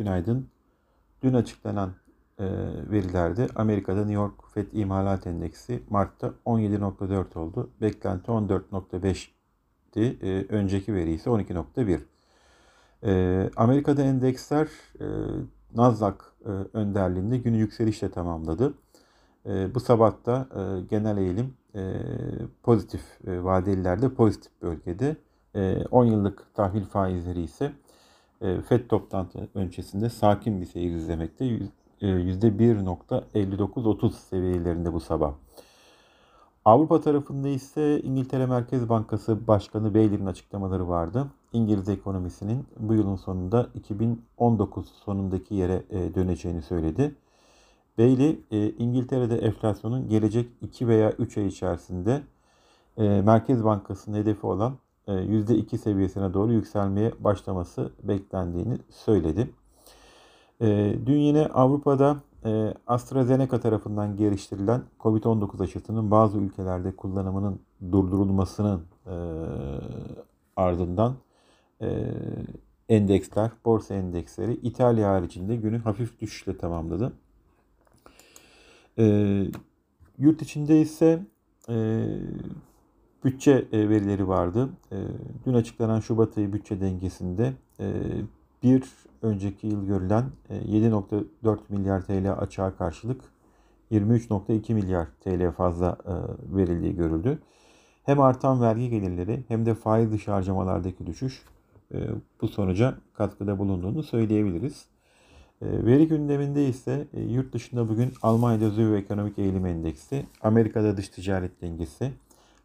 günaydın. Dün açıklanan e, verilerde Amerika'da New York FED İmalat Endeksi Mart'ta 17.4 oldu. Beklenti 14.5'ti. E, önceki veri ise 12.1. E, Amerika'da endeksler e, Nasdaq e, önderliğinde günü yükselişle tamamladı. E, bu sabah da e, genel eğilim e, pozitif, e, vadelilerde pozitif bölgede. E, 10 yıllık tahvil faizleri ise FED toplantı öncesinde sakin bir seyir izlemekte. %1.59-30 e, seviyelerinde bu sabah. Avrupa tarafında ise İngiltere Merkez Bankası Başkanı Bailey'nin açıklamaları vardı. İngiliz ekonomisinin bu yılın sonunda 2019 sonundaki yere e, döneceğini söyledi. Bailey, İngiltere'de enflasyonun gelecek 2 veya 3 ay içerisinde Merkez Bankası'nın hedefi olan %2 seviyesine doğru yükselmeye başlaması beklendiğini söyledi. E, dün yine Avrupa'da e, AstraZeneca tarafından geliştirilen COVID-19 aşısının bazı ülkelerde kullanımının durdurulmasının e, ardından endeksler, borsa endeksleri İtalya haricinde günü hafif düşüşle tamamladı. yurt içinde ise bütçe verileri vardı. dün açıklanan Şubat ayı bütçe dengesinde bir önceki yıl görülen 7.4 e, milyar TL açığa karşılık 23.2 milyar TL fazla e, verildiği görüldü. Hem artan vergi gelirleri hem de faiz dışı harcamalardaki düşüş e, bu sonuca katkıda bulunduğunu söyleyebiliriz. Veri gündeminde ise yurt dışında bugün Almanya'da ZÜV Ekonomik Eğilim Endeksi, Amerika'da dış ticaret dengesi,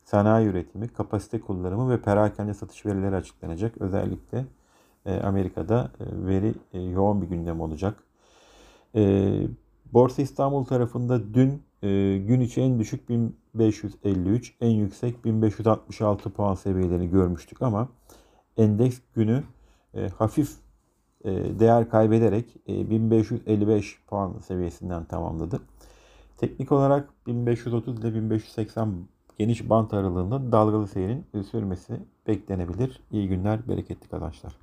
sanayi üretimi, kapasite kullanımı ve perakende satış verileri açıklanacak. Özellikle e, Amerika'da e, veri e, yoğun bir gündem olacak. Borsa İstanbul tarafında dün gün içi en düşük 1553, en yüksek 1566 puan seviyelerini görmüştük ama endeks günü hafif değer kaybederek 1555 puan seviyesinden tamamladı. Teknik olarak 1530 ile 1580 geniş bant aralığında dalgalı seyrin sürmesi beklenebilir. İyi günler, bereketli kazançlar.